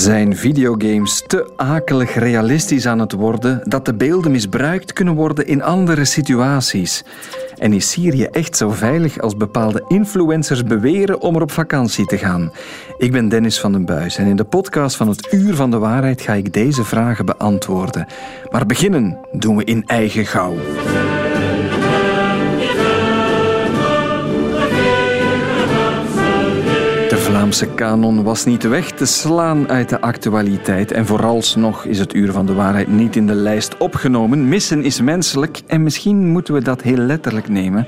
Zijn videogames te akelig realistisch aan het worden dat de beelden misbruikt kunnen worden in andere situaties? En is Syrië echt zo veilig als bepaalde influencers beweren om er op vakantie te gaan? Ik ben Dennis van den Buis en in de podcast van het Uur van de Waarheid ga ik deze vragen beantwoorden. Maar beginnen doen we in eigen gauw. Vlaamse kanon was niet weg te slaan uit de actualiteit. En vooralsnog is het uur van de waarheid niet in de lijst opgenomen. Missen is menselijk en misschien moeten we dat heel letterlijk nemen.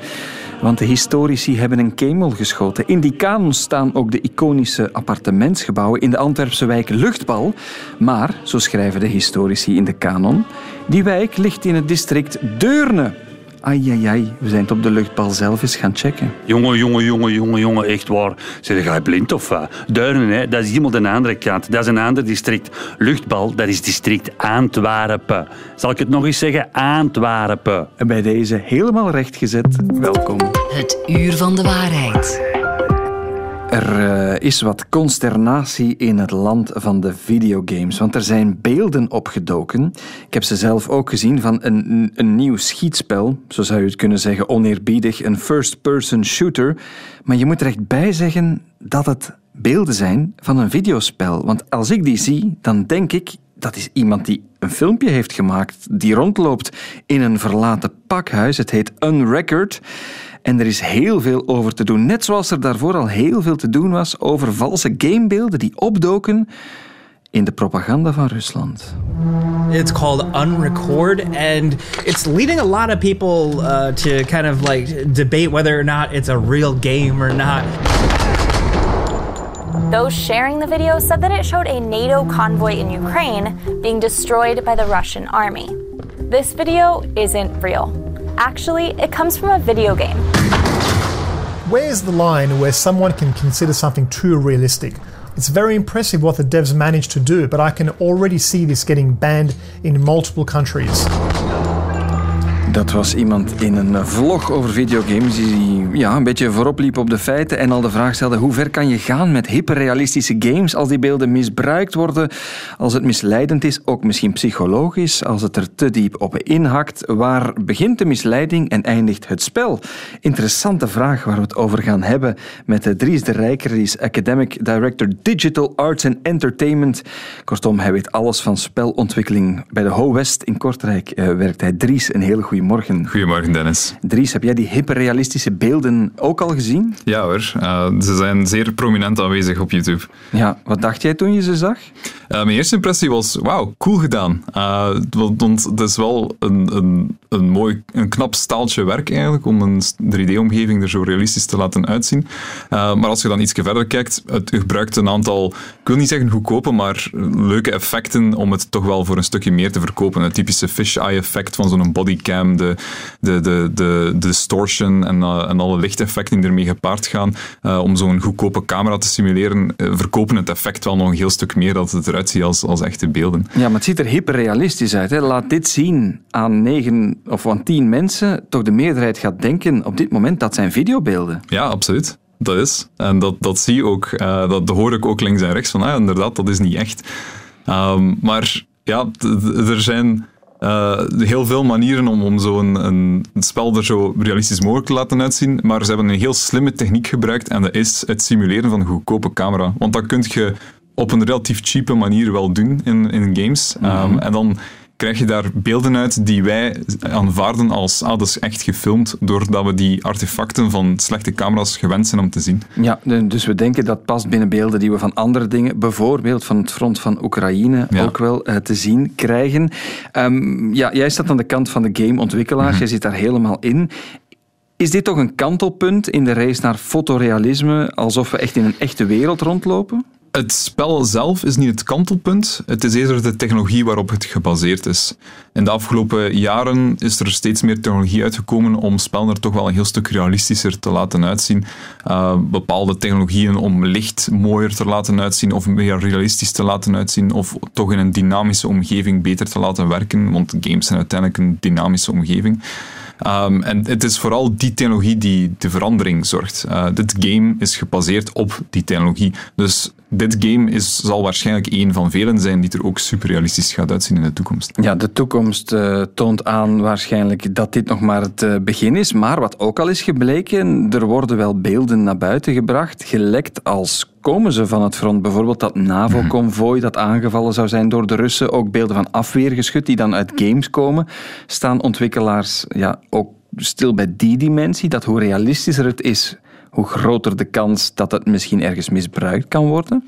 Want de historici hebben een kemel geschoten. In die kanon staan ook de iconische appartementsgebouwen in de Antwerpse wijk Luchtbal. Maar, zo schrijven de historici in de kanon, die wijk ligt in het district Deurne. Ai, ai, ai, we zijn het op de luchtbal zelf eens gaan checken. Jongen, jongen, jongen, jongen, jongen, echt waar. Zeg jij blind of wat? Duinen, hè, dat is helemaal de andere kant. Dat is een ander district. Luchtbal, dat is district Antwerpen. Zal ik het nog eens zeggen? Antwerpen. En bij deze helemaal rechtgezet, welkom. Het Uur van de Waarheid. Er uh, is wat consternatie in het land van de videogames, want er zijn beelden opgedoken. Ik heb ze zelf ook gezien van een, een nieuw schietspel, zo zou je het kunnen zeggen, oneerbiedig, een first-person shooter. Maar je moet er echt bij zeggen dat het beelden zijn van een videospel. Want als ik die zie, dan denk ik, dat is iemand die een filmpje heeft gemaakt, die rondloopt in een verlaten pakhuis. Het heet Unrecord. En er is heel veel over te doen. Net zoals er daarvoor al heel veel te doen was over valse gamebeelden die opdoken in de propaganda van Rusland. It's called Unrecord, and it's leading a lot of people uh, to kind of like debate whether or not it's a real game or not. Those sharing the video said that it showed a NATO convoy in Ukraine being destroyed by the Russian army. This video isn't real. Actually, it comes from a video game. Where's the line where someone can consider something too realistic? It's very impressive what the devs managed to do, but I can already see this getting banned in multiple countries. Dat was iemand in een vlog over videogames die ja, een beetje voorop liep op de feiten en al de vraag stelde hoe ver kan je gaan met hyperrealistische games als die beelden misbruikt worden, als het misleidend is, ook misschien psychologisch, als het er te diep op inhakt. Waar begint de misleiding en eindigt het spel? Interessante vraag waar we het over gaan hebben met Dries de Rijker, die is Academic Director Digital Arts and Entertainment. Kortom, hij weet alles van spelontwikkeling. Bij de Ho West in Kortrijk uh, werkt hij. Dries, een hele goede goedemorgen. Goedemorgen, Dennis. Dries, heb jij die hyperrealistische beelden ook al gezien? Ja hoor, uh, ze zijn zeer prominent aanwezig op YouTube. Ja, wat dacht jij toen je ze zag? Uh, mijn eerste impressie was, wauw, cool gedaan. Uh, want het is wel een, een, een mooi, een knap staaltje werk eigenlijk om een 3D-omgeving er zo realistisch te laten uitzien. maar als je dan iets verder kijkt, het gebruikt een aantal, ik wil niet zeggen goedkope, maar leuke effecten om het toch wel voor een stukje meer te verkopen. Het typische fisheye effect van zo'n bodycam de, de, de, de, distortion en, uh, en alle lichteffecten die ermee gepaard gaan. Uh, om zo'n goedkope camera te simuleren, uh, verkopen het effect wel nog een heel stuk meer dat het eruit ziet als, als echte beelden. Ja, maar het ziet er hyperrealistisch uit. Hè? Laat dit zien aan negen of aan tien mensen. Toch de meerderheid gaat denken op dit moment dat zijn videobeelden. Ja, absoluut. Dat is. En dat, dat zie je ook. dat hoor ik ook links en rechts van, ah, inderdaad, dat is niet echt. Um, maar ja, er zijn uh, heel veel manieren om, om zo'n een, een, spel er zo realistisch mogelijk te laten uitzien. Maar ze hebben een heel slimme techniek gebruikt en dat is het simuleren van een goedkope camera. Want dat kun je op een relatief cheape manier wel doen in, in games. Mm -hmm. um, en dan krijg je daar beelden uit die wij aanvaarden als ah, dat is echt gefilmd, doordat we die artefacten van slechte camera's gewend zijn om te zien. Ja, dus we denken dat past binnen beelden die we van andere dingen, bijvoorbeeld van het front van Oekraïne, ook wel uh, te zien krijgen. Um, ja, jij staat aan de kant van de gameontwikkelaars, mm -hmm. jij zit daar helemaal in. Is dit toch een kantelpunt in de race naar fotorealisme, alsof we echt in een echte wereld rondlopen? Het spel zelf is niet het kantelpunt, het is eerder de technologie waarop het gebaseerd is. In de afgelopen jaren is er steeds meer technologie uitgekomen om spellen er toch wel een heel stuk realistischer te laten uitzien. Uh, bepaalde technologieën om licht mooier te laten uitzien of meer realistisch te laten uitzien of toch in een dynamische omgeving beter te laten werken, want games zijn uiteindelijk een dynamische omgeving. Um, en het is vooral die technologie die de verandering zorgt. Uh, dit game is gebaseerd op die technologie. Dus dit game is, zal waarschijnlijk een van velen zijn die er ook super realistisch gaat uitzien in de toekomst. Ja, de toekomst uh, toont aan waarschijnlijk dat dit nog maar het uh, begin is. Maar wat ook al is gebleken, er worden wel beelden naar buiten gebracht, gelekt als komen ze van het front. Bijvoorbeeld dat NAVO-convooi dat aangevallen zou zijn door de Russen. Ook beelden van afweergeschut die dan uit games komen. Staan ontwikkelaars ja, ook stil bij die dimensie, dat hoe realistischer het is, hoe groter de kans dat het misschien ergens misbruikt kan worden?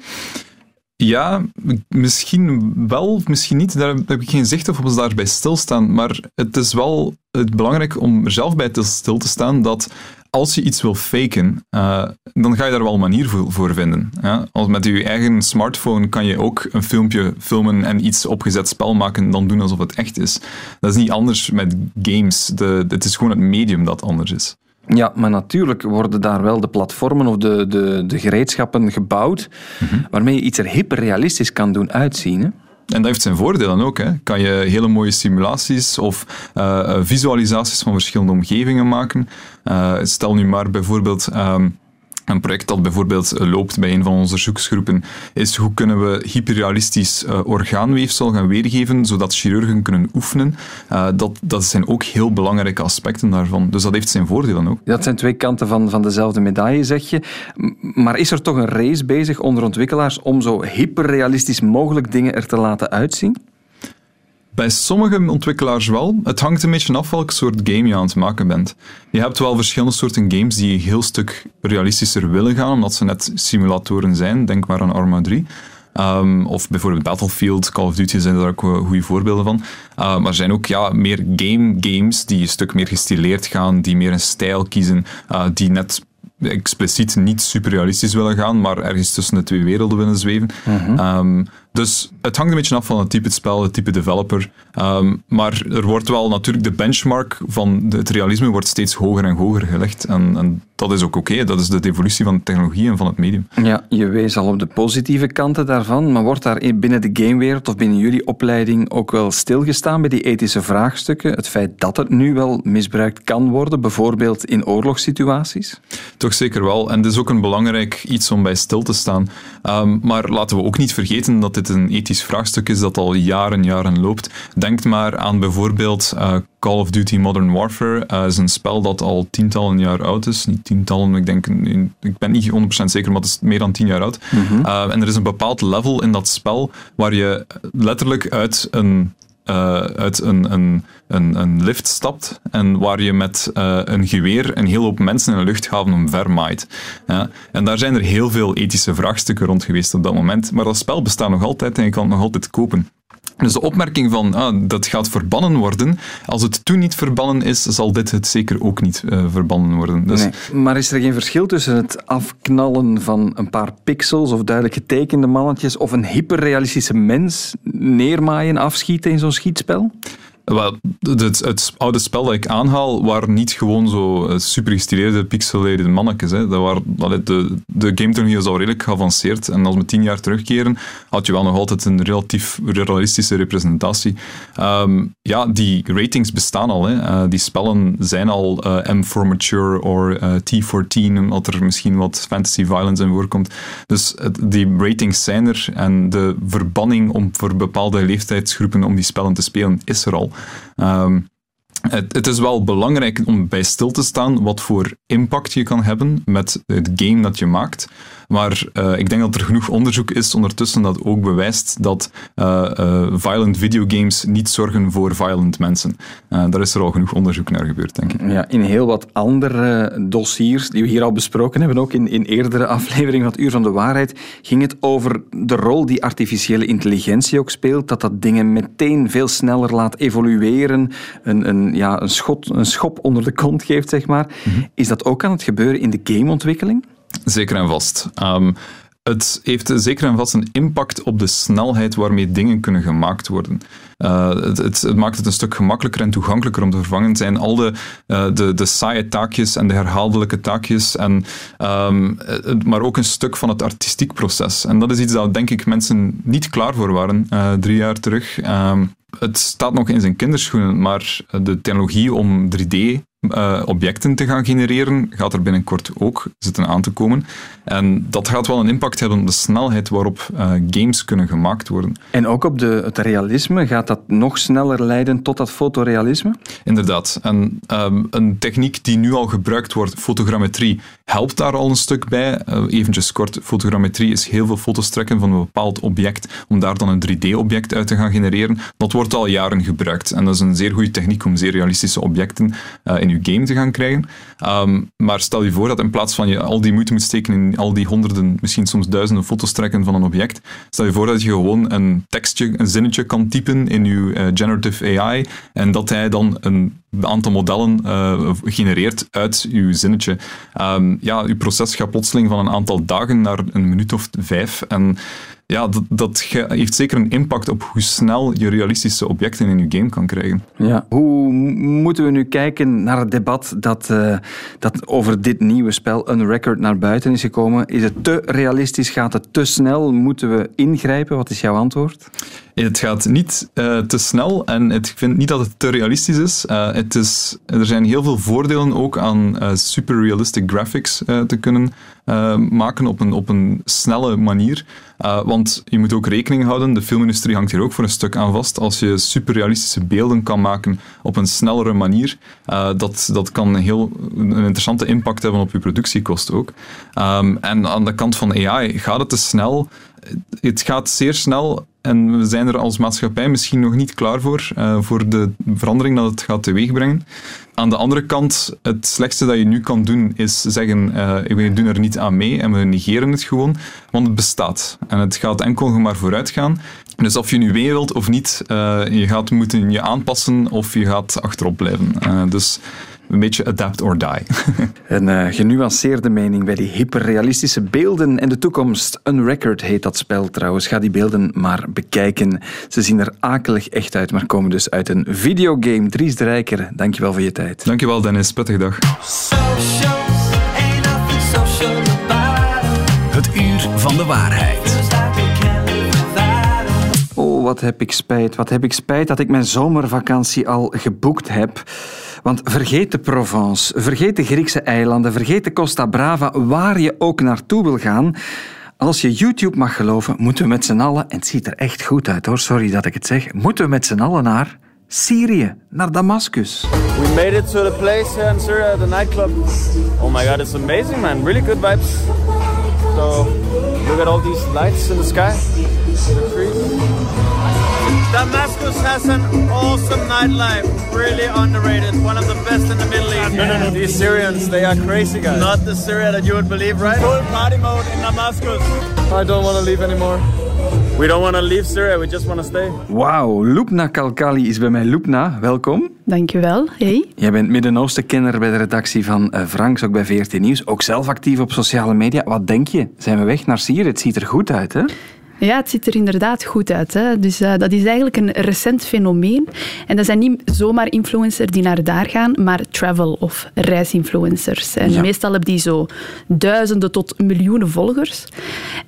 Ja, misschien wel, misschien niet. Daar heb ik geen zicht of ze daarbij stilstaan. Maar het is wel belangrijk om er zelf bij stil te staan dat als je iets wil faken, uh, dan ga je daar wel een manier voor, voor vinden. Ja? Als met je eigen smartphone kan je ook een filmpje filmen en iets opgezet spel maken dan doen alsof het echt is. Dat is niet anders met games. De, het is gewoon het medium dat anders is. Ja, maar natuurlijk worden daar wel de platformen of de, de, de gereedschappen gebouwd mm waarmee je iets er hyperrealistisch kan doen uitzien. Hè? En dat heeft zijn voordelen ook. Hè. Kan je hele mooie simulaties of uh, visualisaties van verschillende omgevingen maken. Uh, stel nu maar bijvoorbeeld. Um, een project dat bijvoorbeeld loopt bij een van onze onderzoeksgroepen is hoe kunnen we hyperrealistisch uh, orgaanweefsel gaan weergeven, zodat chirurgen kunnen oefenen. Uh, dat, dat zijn ook heel belangrijke aspecten daarvan. Dus dat heeft zijn voordelen ook. Dat zijn twee kanten van, van dezelfde medaille, zeg je. Maar is er toch een race bezig onder ontwikkelaars om zo hyperrealistisch mogelijk dingen er te laten uitzien? Bij sommige ontwikkelaars wel. Het hangt een beetje af welk soort game je aan het maken bent. Je hebt wel verschillende soorten games die een heel stuk realistischer willen gaan, omdat ze net simulatoren zijn. Denk maar aan Arma 3. Um, of bijvoorbeeld Battlefield, Call of Duty zijn daar ook goede voorbeelden van. Uh, maar er zijn ook ja, meer game games die een stuk meer gestileerd gaan, die meer een stijl kiezen, uh, die net expliciet niet super realistisch willen gaan, maar ergens tussen de twee werelden willen zweven. Mm um, dus het hangt een beetje af van het type spel, het type developer. Um, maar er wordt wel natuurlijk de benchmark van het realisme wordt steeds hoger en hoger gelegd. En, en dat is ook oké. Dat is de evolutie van de technologie en van het medium. Ja, je wees al op de positieve kanten daarvan. Maar wordt daar binnen de gamewereld of binnen jullie opleiding ook wel stilgestaan bij die ethische vraagstukken? Het feit dat het nu wel misbruikt kan worden, bijvoorbeeld in oorlogssituaties? Toch zeker wel. En het is ook een belangrijk iets om bij stil te staan. Um, maar laten we ook niet vergeten dat dit een ethisch vraagstuk is dat al jaren en jaren loopt. Denk maar aan bijvoorbeeld uh, Call of Duty Modern Warfare. Uh, is een spel dat al tientallen jaar oud is. Niet tientallen, ik denk, ik ben niet 100% zeker, maar het is meer dan tien jaar oud. Mm uh, en er is een bepaald level in dat spel waar je letterlijk uit een uh, uit een, een, een, een, lift stapt en waar je met uh, een geweer een hele hoop mensen in een luchthaven omvermaait. Ja? En daar zijn er heel veel ethische vraagstukken rond geweest op dat moment. Maar dat spel bestaat nog altijd en je kan het nog altijd kopen. Dus de opmerking van ah, dat gaat verbannen worden, als het toen niet verbannen is, zal dit het zeker ook niet uh, verbannen worden. Dus... Nee. Maar is er geen verschil tussen het afknallen van een paar pixels of duidelijk getekende mannetjes of een hyperrealistische mens neermaaien, afschieten in zo'n schietspel? Wel, het, het, oude spel dat ik aanhaal waren niet gewoon zo eh, super gestileerde, pixelated mannetjes. Hè. Dat waren, de, de game-technologie is al redelijk geavanceerd. En als we tien jaar terugkeren, had je wel nog altijd een relatief realistische representatie. Um, ja, die ratings bestaan al. Hè. Uh, die spellen zijn al uh, M for Mature of T14, omdat er misschien wat fantasy violence in voorkomt. Dus die ratings zijn er en de verbanning om voor bepaalde leeftijdsgroepen om die spellen te spelen is er al. Um, het, het, is wel belangrijk om bij stil te staan wat voor impact je kan hebben met het game dat je maakt. Maar uh, ik denk dat er genoeg onderzoek is ondertussen dat ook bewijst dat uh, uh, violent videogames niet zorgen voor violent mensen. daar is er al genoeg onderzoek naar gebeurd, denk ik. Ja, in heel wat andere dossiers die we hier al besproken hebben, ook in, in eerdere afleveringen van het Uur van de Waarheid, ging het over de rol die artificiële intelligentie ook speelt, dat dat dingen meteen veel sneller laat evolueren, een, een, ja, een, schot, een schop onder de kont geeft, zeg maar. Mm -hmm. Is dat ook aan het gebeuren in de gameontwikkeling? Zeker en vast. Um, het heeft zeker en vast een impact op de snelheid waarmee dingen kunnen gemaakt worden. Uh, het, het, het, maakt het een stuk gemakkelijker en toegankelijker om te vervangen. zijn al de, uh, de, de saaie taakjes en de herhaaldelijke taakjes, en, um, maar ook een stuk van het artistiek proces. En dat is iets dat denk ik mensen niet klaar voor waren uh, drie jaar terug. Um, het staat nog in zijn kinderschoenen, maar de technologie om 3D uh, objecten te gaan genereren, gaat er binnenkort ook zitten aan te komen. En dat gaat wel een impact hebben op de snelheid waarop uh, games kunnen gemaakt worden. En ook op de, het realisme, gaat dat nog sneller leiden tot dat fotorealisme? Inderdaad. En um, een techniek die nu al gebruikt wordt, fotogrammetrie, helpt daar al een stuk bij. Uh, eventjes kort, fotogrammetrie is heel veel foto's trekken van een bepaald object, om daar dan een 3D-object uit te gaan genereren. Dat wordt al jaren gebruikt. En dat is een zeer goede techniek om zeer realistische objecten in je game te gaan krijgen. Um, maar stel je voor dat in plaats van je al die moeite moet steken in al die honderden, misschien soms duizenden foto's trekken van een object, stel je voor dat je gewoon een tekstje, een zinnetje kan typen in je uh, generative AI en dat hij dan een aantal modellen uh, genereert uit uw zinnetje. Um, ja, uw proces gaat plotseling van een aantal dagen naar een minuut of vijf. En ja, dat, dat heeft zeker een impact op hoe snel je realistische objecten in je game kan krijgen. Ja. Hoe moeten we nu kijken naar het debat dat, uh, dat over dit nieuwe spel een record naar buiten is gekomen? Is het te realistisch? Gaat het te snel? Moeten we ingrijpen? Wat is jouw antwoord? Het gaat niet uh, te snel en ik vind niet dat het te realistisch is. Uh, het is. Er zijn heel veel voordelen ook aan uh, super realistic graphics te kunnen maken op een, op een snelle manier. want je moet ook rekening houden, de filmindustrie hangt hier ook voor een stuk aan vast. Als je super realistische beelden kan maken op een snellere manier, dat, dat kan heel, een interessante impact hebben op je productiekosten ook. Um, en aan de kant van AI gaat het te snel. Het gaat zeer snel en we zijn er als maatschappij misschien nog niet klaar voor, uh, voor de verandering dat het gaat teweegbrengen. Aan de andere kant, het slechtste dat je nu kan doen is zeggen, uh, we doen er niet aan mee en we negeren het gewoon, want het bestaat. En het gaat enkel maar vooruit gaan. Dus of je nu mee wilt of niet, uh, je gaat moeten je aanpassen of je gaat achterop blijven. dus een beetje adapt or die. een uh, genuanceerde mening bij die hyperrealistische beelden en de toekomst. Een record heet dat spel trouwens. Ga die beelden maar bekijken. Ze zien er akelig echt uit, maar komen dus uit een videogame. Dries de Rijker, dankjewel voor je tijd. Dankjewel Dennis, prettige dag. Het uur van de waarheid. Wat heb ik spijt. Wat heb ik spijt dat ik mijn zomervakantie al geboekt heb. Want vergeet de Provence, vergeet de Griekse eilanden, vergeet de Costa Brava, waar je ook naartoe wil gaan. Als je YouTube mag geloven, moeten we met z'n allen, en het ziet er echt goed uit hoor, sorry dat ik het zeg, moeten we met z'n allen naar Syrië, naar Damascus. We made it to the place here in Syria, the nightclub. Oh my god, it's amazing man, really good vibes. So, look at all these lights in the sky, the trees. Damascus has an awesome nightlife, really underrated, one of the best in the Middle East. No, no, no. These Syrians, they are crazy guys. Not the Syria that you would believe, right? Full party mode in Damascus. I don't want to leave anymore. We don't want to leave Syria, we just want to stay. Wauw, Lupna Kalkali is bij mij. Lupna, welkom. Dankjewel, hey. Jij bent Midden-Oosten-kenner bij de redactie van uh, Franks, ook bij VRT Nieuws. Ook zelf actief op sociale media. Wat denk je? Zijn we weg naar Syrië? Het ziet er goed uit, hè? Ja, het ziet er inderdaad goed uit. Hè. Dus uh, dat is eigenlijk een recent fenomeen. En dat zijn niet zomaar influencers die naar daar gaan, maar travel- of reisinfluencers. En meestal hebben die zo duizenden tot miljoenen volgers.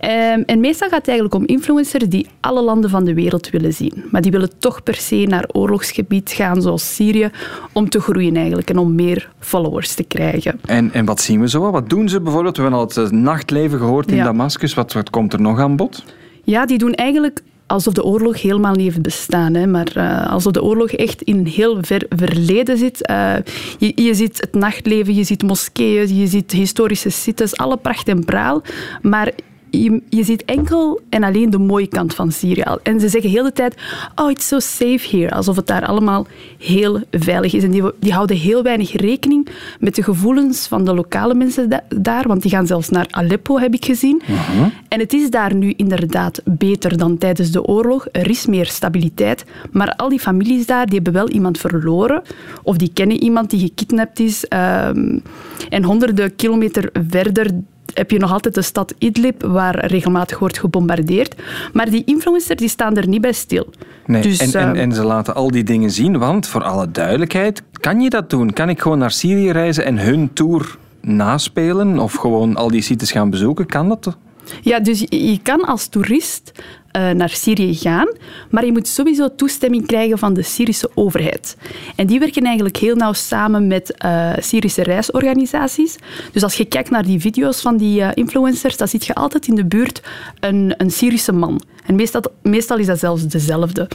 Um, en meestal gaat het eigenlijk om influencers die alle landen van de wereld willen zien. Maar die willen toch per se naar oorlogsgebied gaan, zoals Syrië, om te groeien eigenlijk en om meer followers te krijgen. En, en wat zien we zo? Wat doen ze bijvoorbeeld? We hebben al het nachtleven gehoord in ja. Damascus. Wat, wat komt er nog aan bod? Ja, die doen eigenlijk alsof de oorlog helemaal niet heeft bestaan. Hè. Maar uh, alsof de oorlog echt in een heel ver verleden zit. Uh, je, je ziet het nachtleven, je ziet moskeeën, je ziet historische sites, alle pracht en praal. Maar je, je ziet enkel en alleen de mooie kant van Syrië. En ze zeggen heel de tijd, oh, it's so safe here. Alsof het daar allemaal heel veilig is. En die, die houden heel weinig rekening met de gevoelens van de lokale mensen da daar. Want die gaan zelfs naar Aleppo, heb ik gezien. Uh -huh. En het is daar nu inderdaad beter dan tijdens de oorlog. Er is meer stabiliteit. Maar al die families daar, die hebben wel iemand verloren. Of die kennen iemand die gekidnapt is. Um, en honderden kilometer verder heb je nog altijd de stad Idlib, waar regelmatig wordt gebombardeerd. Maar die influencers die staan er niet bij stil. Nee, dus, en, en, en, ze laten al die dingen zien, want voor alle duidelijkheid, kan je dat doen? Kan ik gewoon naar Syrië reizen en hun tour naspelen? Of gewoon al die sites gaan bezoeken? Kan dat? Ja, dus je kan als toerist eh, naar Syrië gaan, maar je moet sowieso toestemming krijgen van de Syrische overheid. En die werken eigenlijk heel nauw samen met eh, Syrische reisorganisaties. Dus als je kijkt naar die video's van die eh, influencers, dan zie je altijd in de buurt een, een Syrische man. En meestal, meestal is dat zelfs dezelfde.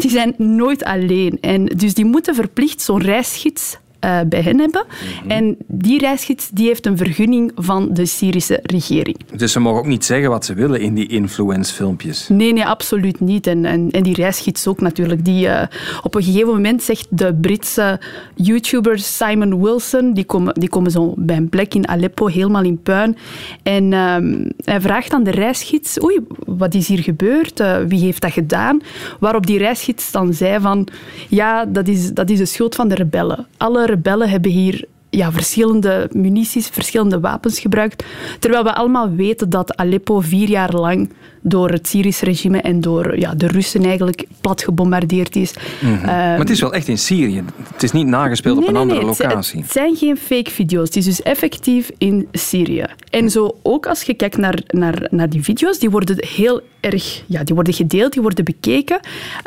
Die zijn nooit alleen. En dus die moeten verplicht zo'n reisgids uh, bij hen hebben. En die reisgids die heeft een vergunning van de Syrische regering. Dus ze mogen ook niet zeggen wat ze willen in die influence-filmpjes? Nee, nee, absoluut niet. En, en, en die reisgids ook natuurlijk. Die, uh, op een gegeven moment zegt de Britse YouTuber Simon Wilson, die komen, die komen zo bij een plek in Aleppo, helemaal in puin. En um, hij vraagt aan de reisgids, oei, wat is hier gebeurd? Uh, wie heeft dat gedaan? Waarop die reisgids dan zei van, ja, dat is, dat is de schuld van de rebellen. Alle rebellen hebben hier ja, verschillende munities, verschillende wapens gebruikt. Terwijl we allemaal weten dat Aleppo vier jaar lang door het Syrische regime en door ja, de Russen eigenlijk plat gebombardeerd is. Mm -hmm. uh, maar het is wel echt in Syrië. Het is niet nagespeeld nee, op een nee, andere nee, locatie. Het, het zijn geen fake video's. Het is dus effectief in Syrië. En zo ook als je kijkt naar, naar, naar die video's, die worden heel erg ja, die worden gedeeld, die worden bekeken.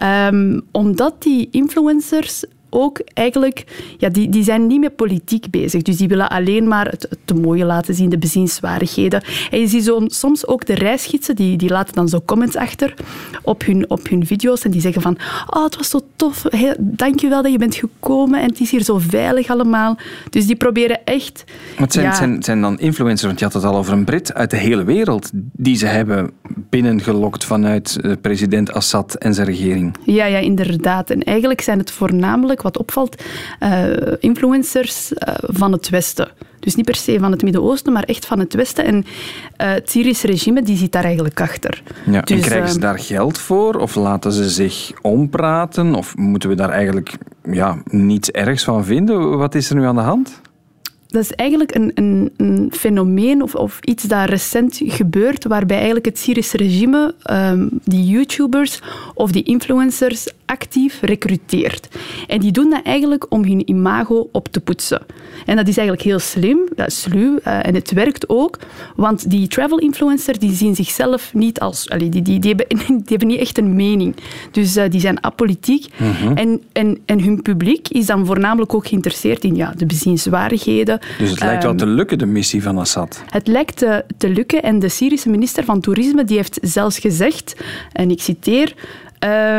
Um, omdat die influencers ook eigenlijk, ja, die, die zijn niet met politiek bezig. Dus die willen alleen maar het, het te mooie laten zien, de bezienswaardigheden. En je ziet zo, soms ook de reisgidsen, die, die laten dan zo comments achter op hun, op hun video's en die zeggen van, oh, het was zo tof, hey, dankjewel dat je bent gekomen en het is hier zo veilig allemaal. Dus die proberen echt... Maar het zijn, ja, zijn, zijn dan influencers, want je had het al over een Brit uit de hele wereld, die ze hebben binnengelokt vanuit president Assad en zijn regering. Ja, ja, inderdaad. En eigenlijk zijn het voornamelijk wat opvalt, uh, influencers uh, van het Westen. Dus niet per se van het Midden-Oosten, maar echt van het Westen. En uh, het Syrische regime die zit daar eigenlijk achter. Ja, dus, en krijgen ze daar geld voor? Of laten ze zich ompraten? Of moeten we daar eigenlijk ja, niets ergs van vinden? Wat is er nu aan de hand? dat is eigenlijk een, een, een fenomeen of, of, iets dat recent gebeurt, waarbij eigenlijk het Syrische regime um, die YouTubers of die influencers actief recruteert. En die doen dat eigenlijk om hun imago op te poetsen. En dat is eigenlijk heel slim, dat is sluw uh, en het werkt ook, want die travel influencers die zien zichzelf niet als... Allee, die, die, die, hebben, die hebben niet echt een mening. Dus uh, die zijn apolitiek. Mm -hmm. en, en, en hun publiek is dan voornamelijk ook geïnteresseerd in ja, de bezienswaardigheden, dus het lijkt wel te lukken, de missie van Assad. Het lijkt te, te lukken en de Syrische minister van Toerisme die heeft zelfs gezegd, en ik citeer...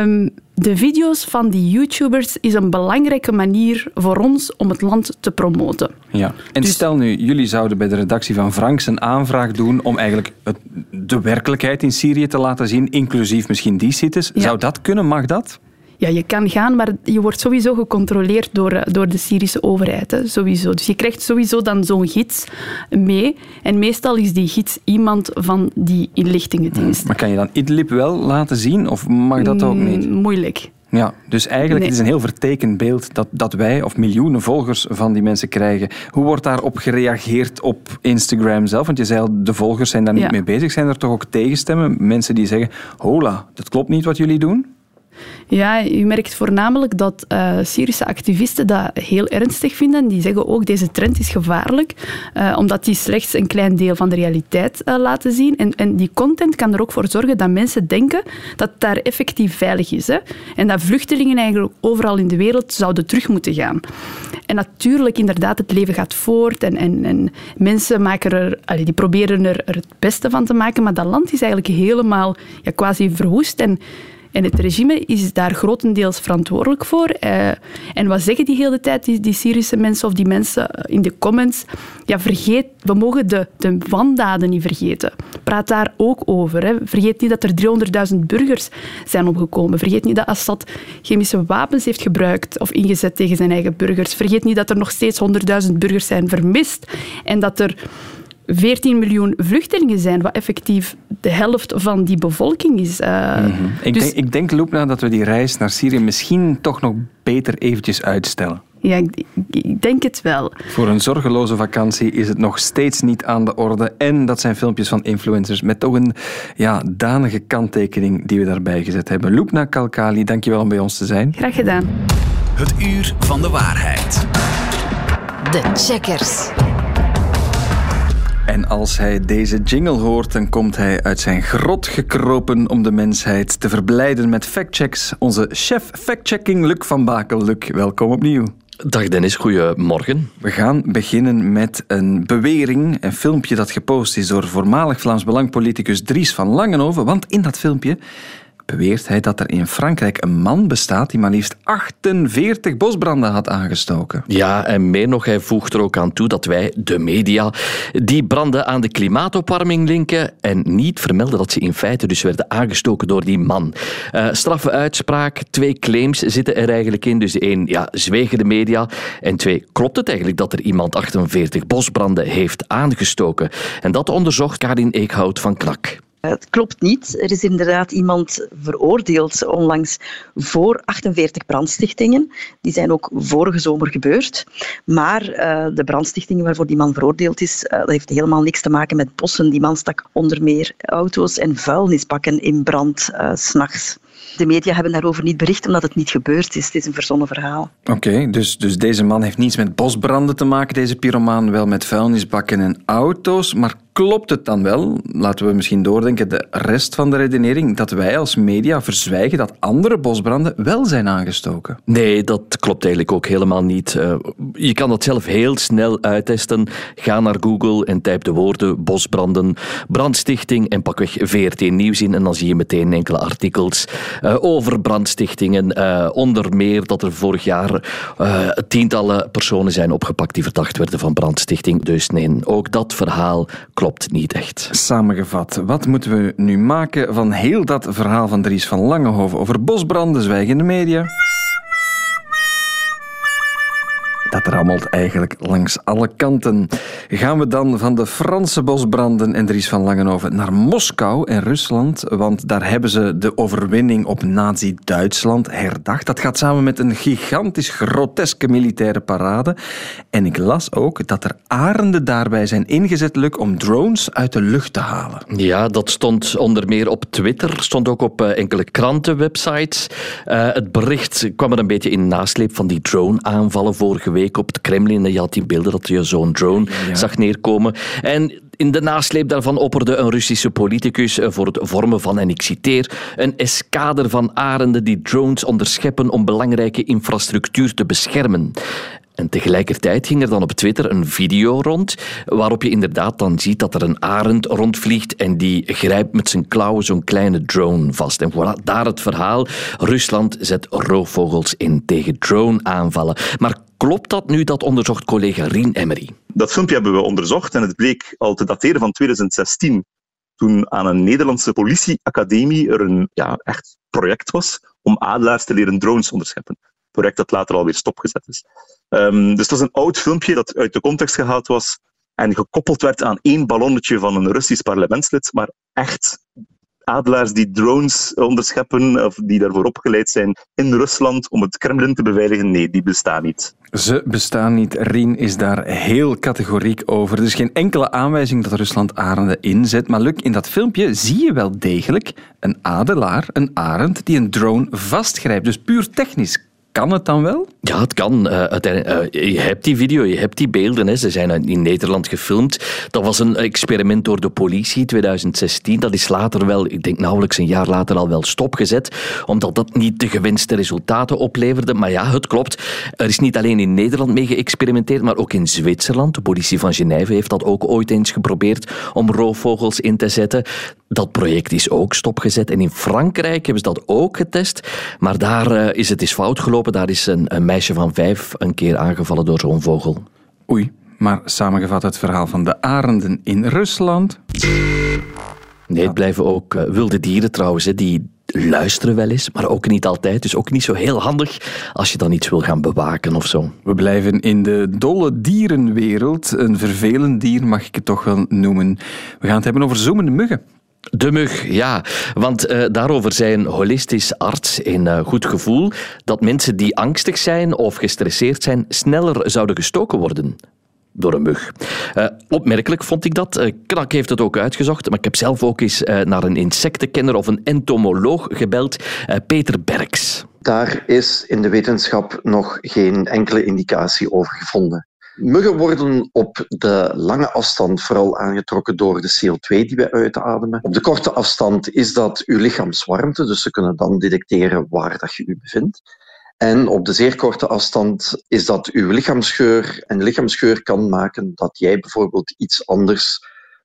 Um, de video's van die YouTubers is een belangrijke manier voor ons om het land te promoten. Ja. En dus, stel nu, jullie zouden bij de redactie van Franks een aanvraag doen om eigenlijk het, de werkelijkheid in Syrië te laten zien, inclusief misschien die. Ja. Zou dat kunnen? Mag dat? Ja, je kan gaan, maar je wordt sowieso gecontroleerd door, door de Syrische overheid. Hè, sowieso. Dus je krijgt sowieso dan zo'n gids mee. En meestal is die gids iemand van die inlichtingendienst. Maar kan je dan Idlib wel laten zien, of mag dat ook niet? Mm, moeilijk. Ja, dus eigenlijk nee. het is een heel vertekend beeld dat, dat wij of miljoenen volgers van die mensen krijgen. Hoe wordt daarop gereageerd op Instagram zelf? Want je zei al, de volgers zijn daar niet Ja. mee bezig. Zijn er toch ook tegenstemmen? Mensen die zeggen, hola, dat klopt niet wat jullie doen? Ja, je merkt voornamelijk dat uh, Syrische activisten dat heel ernstig vinden. Die zeggen ook, deze trend is gevaarlijk, uh, omdat die slechts een klein deel van de realiteit uh, laten zien. En, en, die content kan er ook voor zorgen dat mensen denken dat het daar effectief veilig is. Hè? En dat vluchtelingen eigenlijk overal in de wereld zouden terug moeten gaan. En natuurlijk, inderdaad, het leven gaat voort en, en, en mensen maken er, die proberen er, er het beste van te maken, maar dat land is eigenlijk helemaal ja, quasi verwoest en en het regime is daar grotendeels verantwoordelijk voor. Uh, en wat zeggen die hele tijd, die, Syrische mensen of die mensen in de comments? Ja, vergeet, we mogen de, de wandaden niet vergeten. Praat daar ook over. Hè. Vergeet niet dat er 300.000 burgers zijn omgekomen. Vergeet niet dat Assad chemische wapens heeft gebruikt of ingezet tegen zijn eigen burgers. Vergeet niet dat er nog steeds 100.000 burgers zijn vermist. En dat er 14 miljoen vluchtelingen zijn, wat effectief de helft van die bevolking is. Uh, mm -hmm. ik, dus, denk, ik denk, Loepna, dat we die reis naar Syrië misschien toch nog beter eventjes uitstellen. Ja, ik, ik, denk het wel. Voor een zorgeloze vakantie is het nog steeds niet aan de orde. En dat zijn filmpjes van influencers met toch een ja, danige kanttekening die we daarbij gezet hebben. Loepna Kalkali, dankjewel om bij ons te zijn. Graag gedaan. Het uur van de waarheid. De checkers. En als hij deze jingle hoort, dan komt hij uit zijn grot gekropen om de mensheid te verblijden met factchecks. Onze chef factchecking, Luc van Bakel. Luc, welkom opnieuw. Dag Dennis, goedemorgen. We gaan beginnen met een bewering, een filmpje dat gepost is door voormalig Vlaams Belangpoliticus Dries van Langenhoven. Want in dat filmpje beweert hij dat er in Frankrijk een man bestaat die maar liefst 48 bosbranden had aangestoken. Ja, en meer nog, hij voegt er ook aan toe dat wij, de media, die branden aan de klimaatopwarming linken en niet vermelden dat ze in feite dus werden aangestoken door die man. Uh, straffe uitspraak, twee claims zitten er eigenlijk in. Dus één, ja, zwegen de media. En twee, klopt het eigenlijk dat er iemand 48 bosbranden heeft aangestoken? En dat onderzocht Karin Eekhout van Knak. Het klopt niet. Er is inderdaad iemand veroordeeld onlangs voor 48 brandstichtingen. Die zijn ook vorige zomer gebeurd. Maar uh, de brandstichtingen waarvoor die man veroordeeld is, uh, dat heeft helemaal niks te maken met bossen. Die man stak onder meer auto's en vuilnisbakken in brand uh, s'nachts. De media hebben daarover niet bericht omdat het niet gebeurd is. Het is een verzonnen verhaal. Oké, dus, dus deze man heeft niets met bosbranden te maken, deze pyromaan, wel met vuilnisbakken en auto's. Maar klopt het dan wel, laten we misschien doordenken, de rest van de redenering, dat wij als media verzwijgen dat andere bosbranden wel zijn aangestoken? Nee, dat klopt eigenlijk ook helemaal niet. Uh, je kan dat zelf heel snel uittesten. Ga naar Google en typ de woorden bosbranden, brandstichting en pakweg VRT Nieuws in en dan zie je meteen enkele artikels uh, over brandstichtingen. Uh, onder meer dat er vorig jaar tientallen personen zijn opgepakt die verdacht werden van brandstichting. Dus nee, ook dat verhaal klopt klopt niet echt. Samengevat, wat moeten we nu maken van heel dat verhaal van Dries van Langehoven over bosbranden, zwijgende media? Dat rammelt eigenlijk langs alle kanten. Gaan we dan van de Franse bosbranden en Dries van Langenhoven naar Moskou en Rusland, want daar hebben ze de overwinning op Nazi-Duitsland herdacht. Dat gaat samen met een gigantisch groteske militaire parade. En ik las ook dat er arenden daarbij zijn ingezet, om drones uit de lucht te halen. Ja, dat stond onder meer op Twitter, stond ook op uh, enkele krantenwebsites. Uh, het bericht kwam er een beetje in nasleep van die drone-aanvallen vorige week op het Kremlin. Je had die beelden dat je zo'n drone zag neerkomen. En in de nasleep daarvan opperde een Russische politicus eh, voor het vormen van, en ik citeer, een eskader van arenden die drones onderscheppen om belangrijke infrastructuur te beschermen. En tegelijkertijd ging er dan op Twitter een video rond, waarop je inderdaad dan ziet dat er een arend rondvliegt en die grijpt met zijn klauwen zo'n kleine drone vast. En voilà, daar het verhaal. Rusland zet roofvogels in tegen drone-aanvallen. Maar klopt dat nu, dat onderzocht collega Rien Emery? Dat filmpje hebben we onderzocht en het bleek al te dateren van 2016 toen aan een Nederlandse politieacademie er een ja, echt project was om adelaars te leren drones onderscheppen project dat later alweer stopgezet is. Um, dus het was een oud filmpje dat uit de context gehaald was en gekoppeld werd aan één ballonnetje van een Russisch parlementslid, maar echt adelaars die drones onderscheppen of die daarvoor opgeleid zijn in Rusland om het Kremlin te beveiligen, nee, die bestaan niet. Ze bestaan niet. Rien is daar heel categoriek over. Er is geen enkele aanwijzing dat Rusland arenden inzet. Maar Luc, in dat filmpje zie je wel degelijk een adelaar, een arend, die een drone vastgrijpt. Dus puur technisch kan het dan wel? Ja, het kan. Uh, je hebt die video, je hebt die beelden. Hè. Ze zijn in Nederland gefilmd. Dat was een experiment door de politie 2016. Dat is later wel, ik denk nauwelijks een jaar later al wel stopgezet, omdat dat niet de gewenste resultaten opleverde. Maar ja, het klopt. Er is niet alleen in Nederland mee geëxperimenteerd, maar ook in Zwitserland. De politie van Genève heeft dat ook ooit eens geprobeerd om roofvogels in te zetten. Dat project is ook stopgezet. En in Frankrijk hebben ze dat ook getest. Maar daar is het eens fout gelopen daar is een, een meisje van vijf een keer aangevallen door zo'n vogel. Oei, maar samengevat het verhaal van de arenden in Rusland. Nee, het blijven ook uh, wilde dieren trouwens, hè, die luisteren wel eens, maar ook niet altijd. Dus ook niet zo heel handig als je dan iets wil gaan bewaken of zo. We blijven in de dolle dierenwereld. Een vervelend dier mag ik het toch wel noemen. We gaan het hebben over zoemende muggen. De mug, ja. Want uh, daarover zei een holistisch arts in uh, goed gevoel dat mensen die angstig zijn of gestresseerd zijn sneller zouden gestoken worden door een mug. Uh, opmerkelijk vond ik dat. Uh, Knak heeft het ook uitgezocht, maar ik heb zelf ook eens naar een insectenkenner of een entomoloog gebeld, Peter Berks. Daar is in de wetenschap nog geen enkele indicatie over gevonden. Muggen worden op de lange afstand vooral aangetrokken door de CO2 die wij uitademen. Op de korte afstand is dat uw lichaamswarmte, dus ze kunnen dan detecteren waar dat je u bevindt. En op de zeer korte afstand is dat uw lichaamsgeur. En lichaamsgeur kan maken dat jij bijvoorbeeld iets anders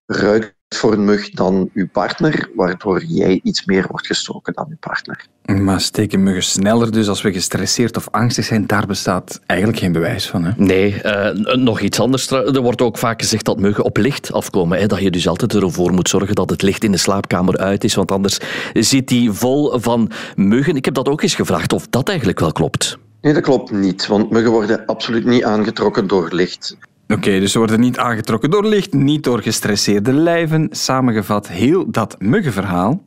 ruikt voor een mug dan uw partner, waardoor jij iets meer wordt gestoken dan uw partner. Maar steken muggen sneller dus als we gestresseerd of angstig zijn? Daar bestaat eigenlijk geen bewijs van. Hè? Nee, uh, nog iets anders. Er wordt ook vaak gezegd dat muggen op licht afkomen. Hè? Dat je dus altijd ervoor moet zorgen dat het licht in de slaapkamer uit is, want anders zit die vol van muggen. Ik heb dat ook eens gevraagd of dat eigenlijk wel klopt. Nee, dat klopt niet, want muggen worden absoluut niet aangetrokken door licht. Oké, dus ze worden niet aangetrokken door licht, niet door gestresseerde lijven. Samengevat heel dat muggenverhaal.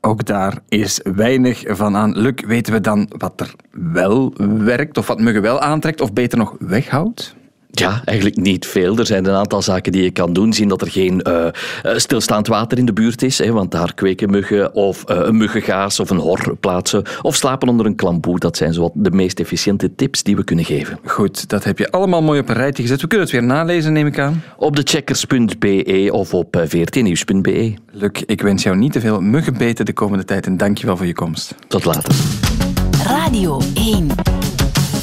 Ook daar is weinig van aan. Luc, weten we dan wat er wel werkt, of wat muggen wel aantrekt, of beter nog weghoudt? Ja, eigenlijk niet veel. Er zijn een aantal zaken die je kan doen. Zien dat er geen uh, stilstaand water in de buurt is, hè, want daar kweken muggen. Of uh, een muggengaas of een hor plaatsen. Of slapen onder een klamboe. Dat zijn zo de meest efficiënte tips die we kunnen geven. Goed, dat heb je allemaal mooi op een rijtje gezet. We kunnen het weer nalezen, neem ik aan. Op de checkers.be of op vrtnieuws.be. Luc, ik wens jou niet te veel muggenbeten de komende tijd en dank je wel voor je komst. Tot later. Radio 1.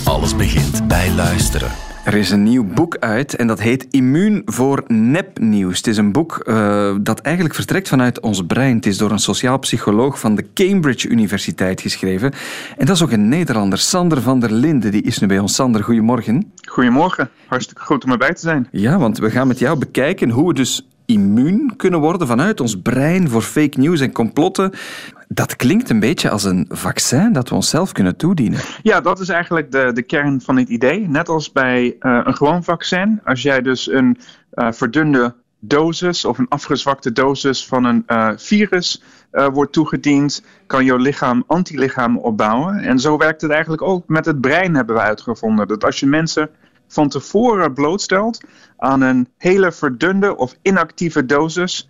Alles begint bij luisteren. Er is een nieuw boek uit en dat heet Immuun voor nepnieuws. Het is een boek uh, dat eigenlijk vertrekt vanuit ons brein. Het is door een sociaal psycholoog van de Cambridge Universiteit geschreven. En dat is ook een Nederlander, Sander van der Linden. Die is nu bij ons. Sander, goedemorgen. Goedemorgen. Hartstikke goed om erbij te zijn. Ja, want we gaan met jou bekijken hoe we dus immuun kunnen worden vanuit ons brein voor fake news en complotten. Dat klinkt een beetje als een vaccin dat we onszelf kunnen toedienen. Ja, dat is eigenlijk de, de kern van het idee. Net als bij uh, een gewoon vaccin. Als jij dus een uh, verdunde dosis of een afgezwakte dosis van een uh, virus wordt toegediend, kan jouw lichaam antilichamen opbouwen. En zo werkt het eigenlijk ook met het brein, hebben we uitgevonden. Dat als je mensen van tevoren blootstelt aan een hele verdunde of inactieve dosis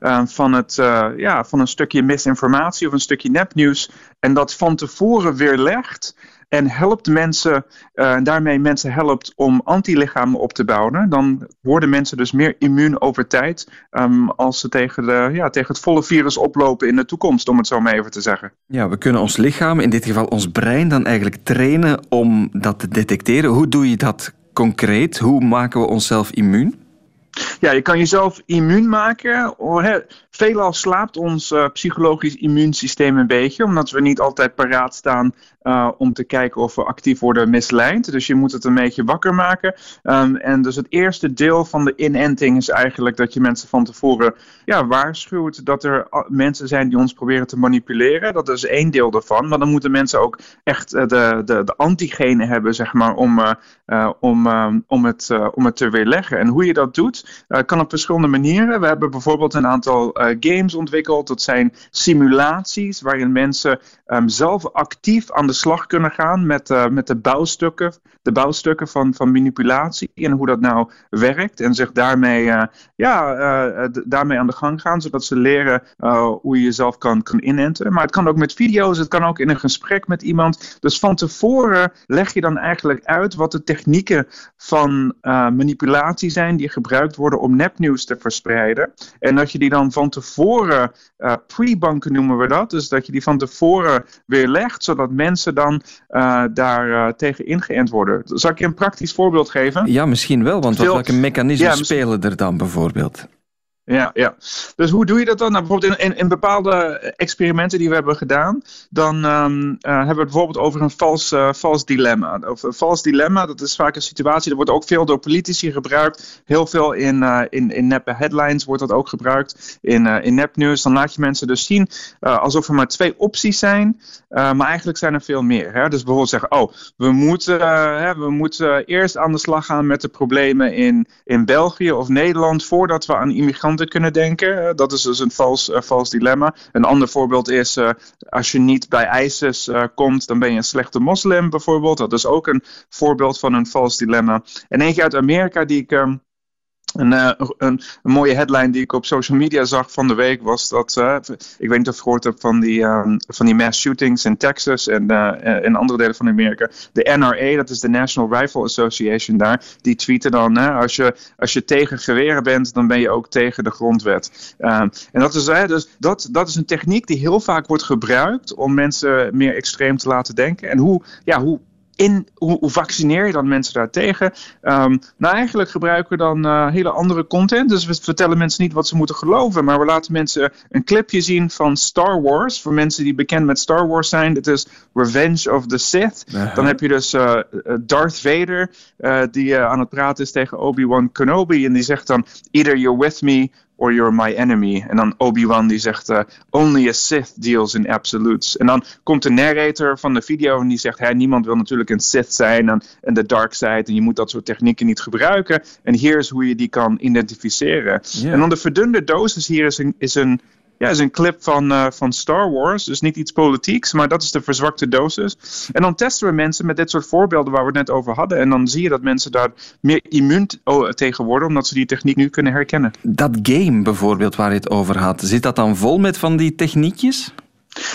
uh, van, het, uh, ja, van een stukje misinformatie of een stukje nepnieuws. En dat van tevoren weerlegt en helpt mensen, uh, daarmee mensen helpt om antilichamen op te bouwen, dan worden mensen dus meer immuun over tijd um, als ze tegen, de, ja, tegen het volle virus oplopen in de toekomst, om het zo maar even te zeggen. Ja, we kunnen ons lichaam, in dit geval ons brein, dan eigenlijk trainen om dat te detecteren. Hoe doe je dat concreet? Hoe maken we onszelf immuun? Ja, je kan jezelf immuun maken. Veelal slaapt ons uh, psychologisch immuunsysteem een beetje, omdat we niet altijd paraat staan uh, om te kijken of we actief worden misleid. Dus je moet het een beetje wakker maken. Um, en dus het eerste deel van de inenting is eigenlijk dat je mensen van tevoren ja, waarschuwt dat er mensen zijn die ons proberen te manipuleren. Dat is één deel daarvan. Maar dan moeten mensen ook echt uh, de, de, de antigenen hebben, zeg maar, om, uh, om, om, het, om het te weerleggen. En hoe je dat doet, kan op verschillende manieren. We hebben bijvoorbeeld een aantal games ontwikkeld. Dat zijn simulaties waarin mensen um, zelf actief aan de slag kunnen gaan met, uh, met de bouwstukken, de bouwstukken van, van manipulatie en hoe dat nou werkt. En zich daarmee, uh, ja, uh, daarmee aan de gang gaan, zodat ze leren hoe je jezelf kan, kan inenten. Maar het kan ook met video's, het kan ook in een gesprek met iemand. Dus van tevoren leg je dan eigenlijk uit wat de technieken van manipulatie zijn die gebruikt worden om nepnieuws te verspreiden. En dat je die dan van tevoren, pre-banken noemen we dat, dus dat je die van tevoren weerlegt, zodat mensen dan uh, daar uh, tegen ingeënt worden. Zal ik je een praktisch voorbeeld geven? Ja, misschien wel, want Veel... welke mechanismen ja, spelen er dan bijvoorbeeld? Ja, ja. Dus hoe doe je dat dan? Nou, bijvoorbeeld in, in, bepaalde experimenten die we hebben gedaan, dan um, uh, hebben we het bijvoorbeeld over een vals, uh, vals dilemma. Of een vals dilemma, dat is vaak een situatie, dat wordt ook veel door politici gebruikt. Heel veel in, uh, in, in neppe headlines wordt dat ook gebruikt. In, in nepnieuws, dan laat je mensen dus zien alsof er maar twee opties zijn, maar eigenlijk zijn er veel meer. Hè? Dus bijvoorbeeld zeggen, oh, we moeten, hè, we moeten eerst aan de slag gaan met de problemen in, in België of Nederland voordat we aan immigranten kunnen denken. Dat is dus een vals, uh, vals dilemma. Een ander voorbeeld is, uh, als je niet bij ISIS komt, dan ben je een slechte moslim bijvoorbeeld. Dat is ook een voorbeeld van een vals dilemma. En eentje uit Amerika die ik... Um, Een, een, een, mooie headline die ik op social media zag van de week was dat, uh, ik weet niet of je gehoord hebt van die, um, van die mass shootings in Texas en uh, in andere delen van Amerika. De NRA, dat is de National Rifle Association daar, die tweeten dan, als, je, als je tegen geweren bent, dan ben je ook tegen de grondwet. Um, en dat is, dus dat, dat is een techniek die heel vaak wordt gebruikt om mensen meer extreem te laten denken. En hoe, ja, hoe in, hoe, hoe, vaccineer je dan mensen daartegen? Um, nou, eigenlijk gebruiken we dan uh, hele andere content. Dus we vertellen mensen niet wat ze moeten geloven, maar we laten mensen een clipje zien van Star Wars. Voor mensen die bekend met Star Wars zijn, dit is Revenge of the Sith. Uh-huh. Dan heb je dus uh, Darth Vader, die aan het praten is tegen Obi-Wan Kenobi. En die zegt dan: Either you're with me or you're my enemy. En dan Obi-Wan die zegt, uh, only a Sith deals in absolutes. En dan komt de narrator van de video en die zegt, hey, niemand wil natuurlijk een Sith zijn en, en de dark side. En je moet dat soort technieken niet gebruiken. En hier is hoe je die kan identificeren. Yeah. En dan de verdunde dosis hier is een, is een ja, is een clip van, uh, van Star Wars. Dus niet iets politieks, maar dat is de verzwakte dosis. En dan testen we mensen met dit soort voorbeelden waar we het net over hadden. En dan zie je dat mensen daar meer immuun tegen worden, omdat ze die techniek nu kunnen herkennen. Dat game bijvoorbeeld waar je het over had, zit dat dan vol met van die techniekjes?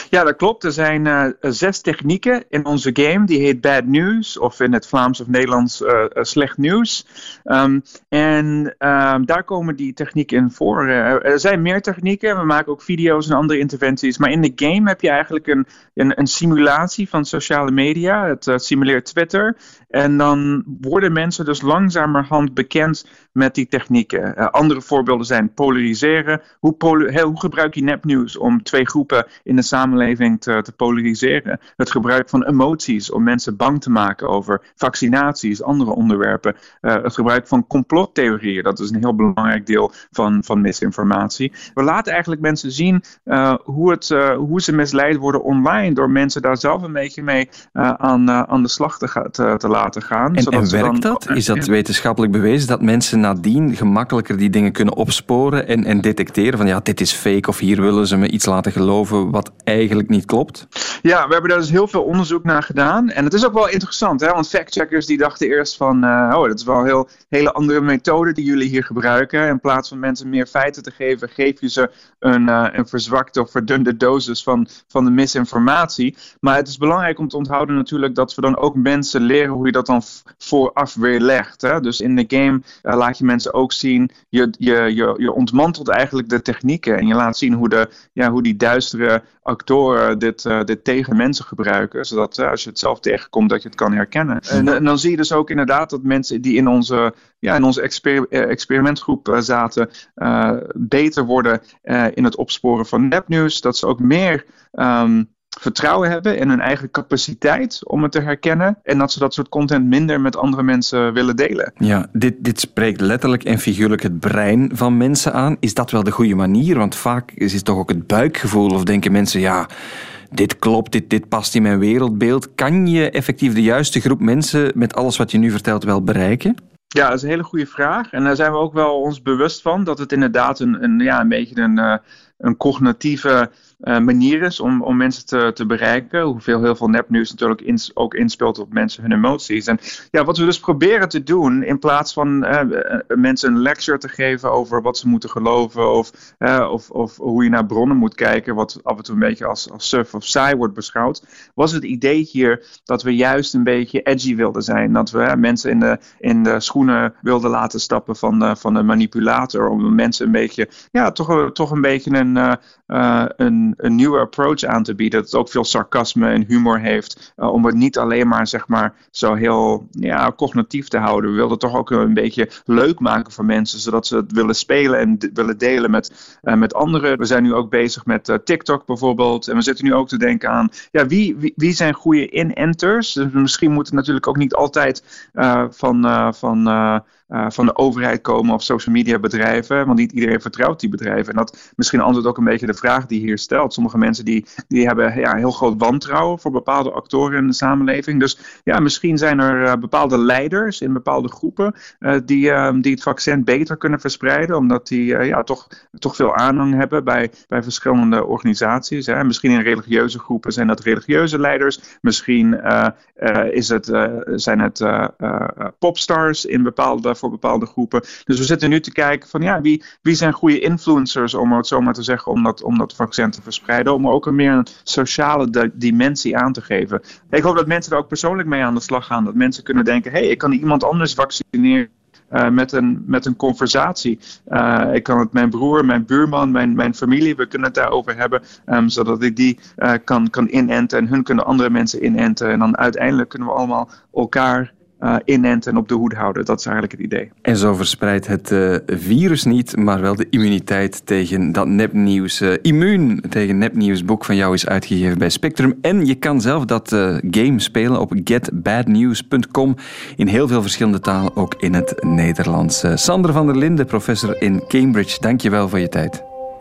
Ja, dat klopt. Er zijn uh, zes technieken in onze game. Die heet Bad News, of in het Vlaams of Nederlands uh, slecht nieuws. Um, en um, daar komen die technieken in voor. Er zijn meer technieken. We maken ook video's en andere interventies. Maar in de game heb je eigenlijk een, een, een simulatie van sociale media. Het simuleert Twitter. En dan worden mensen dus langzamerhand bekend met die technieken. Uh, andere voorbeelden zijn polariseren. Hoe, hoe, gebruik je nepnieuws om twee groepen in de samenleving te, te, polariseren? Het gebruik van emoties om mensen bang te maken over vaccinaties, andere onderwerpen. Uh, het gebruik van complottheorieën, dat is een heel belangrijk deel van, van misinformatie. We laten eigenlijk mensen zien uh, hoe, het, hoe ze misleid worden online door mensen daar zelf een beetje mee aan, aan de slag te, te, te laten gaan. En, en werkt dat? Is dat wetenschappelijk bewezen dat mensen nadien gemakkelijker die dingen kunnen opsporen en, en detecteren van ja, dit is fake of hier willen ze me iets laten geloven wat eigenlijk niet klopt? Ja, we hebben daar dus heel veel onderzoek naar gedaan. En het is ook wel interessant, hè? want factcheckers die dachten eerst van uh, oh, dat is wel een heel, hele andere methode die jullie hier gebruiken. In plaats van mensen meer feiten te geven, geef je ze een, uh, een verzwakte of verdunde dosis van, van de misinformatie. Maar het is belangrijk om te onthouden natuurlijk dat we dan ook mensen leren hoe je dat dan vooraf weer legt. Hè? Dus in de game uh, laat je mensen ook zien, je, je, je, je ontmantelt eigenlijk de technieken en je laat zien hoe, de, ja, hoe die duistere actoren dit, uh, dit tegen mensen gebruiken, zodat uh, als je het zelf tegenkomt dat je het kan herkennen. En, en, dan zie je dus ook inderdaad dat mensen die in onze, ja, in onze exper experimentgroep zaten, beter worden in het opsporen van nepnieuws, dat ze ook meer um, vertrouwen hebben in hun eigen capaciteit om het te herkennen. En dat ze dat soort content minder met andere mensen willen delen. Ja, dit, dit spreekt letterlijk en figuurlijk het brein van mensen aan. Is dat wel de goede manier? Want vaak is het toch ook het buikgevoel of denken mensen, ja dit klopt, dit, dit past in mijn wereldbeeld. Kan je effectief de juiste groep mensen met alles wat je nu vertelt wel bereiken? Ja, dat is een hele goede vraag. En daar zijn we ook wel ons bewust van dat het inderdaad een, een, ja, een beetje een, uh, een cognitieve uh, manier is om, om mensen te, te bereiken. Hoeveel heel veel nepnieuws natuurlijk ook inspeelt op mensen hun emoties. En ja, wat we dus proberen te doen, in plaats van uh, mensen een lecture te geven over wat ze moeten geloven of, of, of hoe je naar bronnen moet kijken, wat af en toe een beetje als, als suf of saai wordt beschouwd, was het idee hier dat we juist een beetje edgy wilden zijn. Dat we mensen in de, in de schoenen wilden laten stappen van de, van de manipulator. Om mensen een beetje, ja, toch, toch een beetje een, een een, nieuwe approach aan te bieden. Dat het ook veel sarcasme en humor heeft. Uh, om het niet alleen maar, zeg maar, zo heel ja, cognitief te houden. We wilden toch ook een beetje leuk maken voor mensen. Zodat ze het willen spelen en willen delen met, uh, met anderen. We zijn nu ook bezig met uh, TikTok bijvoorbeeld. En we zitten nu ook te denken aan, ja, wie, wie, wie zijn goede in-enters? Dus misschien moeten natuurlijk ook niet altijd van... van van de overheid komen of social media bedrijven. Want niet iedereen vertrouwt die bedrijven. En dat misschien een beantwoordt ook een beetje de vraag die hier Sommige mensen die, die hebben ja, heel groot wantrouwen voor bepaalde actoren in de samenleving. Dus ja, misschien zijn er bepaalde leiders in bepaalde groepen die, die het vaccin beter kunnen verspreiden, omdat die ja, toch, toch veel aanhang hebben bij, bij verschillende organisaties. Hè. Misschien in religieuze groepen zijn dat religieuze leiders. Misschien is het, zijn het popstars in bepaalde, voor bepaalde groepen. Dus we zitten nu te kijken van ja, wie, wie zijn goede influencers, om het zo maar te zeggen, om dat, om dat vaccin te verspreiden. Om ook een meer een sociale dimensie aan te geven. Ik hoop dat mensen er ook persoonlijk mee aan de slag gaan. Dat mensen kunnen denken, hé, hey, ik kan iemand anders vaccineren. Uh, met, een, met een conversatie. Uh, ik kan het mijn broer, mijn buurman, mijn, mijn familie, we kunnen het daarover hebben, um, zodat ik die uh, kan, kan inenten en hun kunnen andere mensen inenten. En dan uiteindelijk kunnen we allemaal elkaar uh, inenten en op de hoede houden. Dat is eigenlijk het idee. En zo verspreidt het uh, virus niet, maar wel de immuniteit tegen dat nepnieuws. Uh, Immuun tegen nepnieuws boek van jou is uitgegeven bij Spectrum. En je kan zelf dat game spelen op getbadnews.com in heel veel verschillende talen, ook in het Nederlands. Sander van der Linden, professor in Cambridge, dank je wel voor je tijd.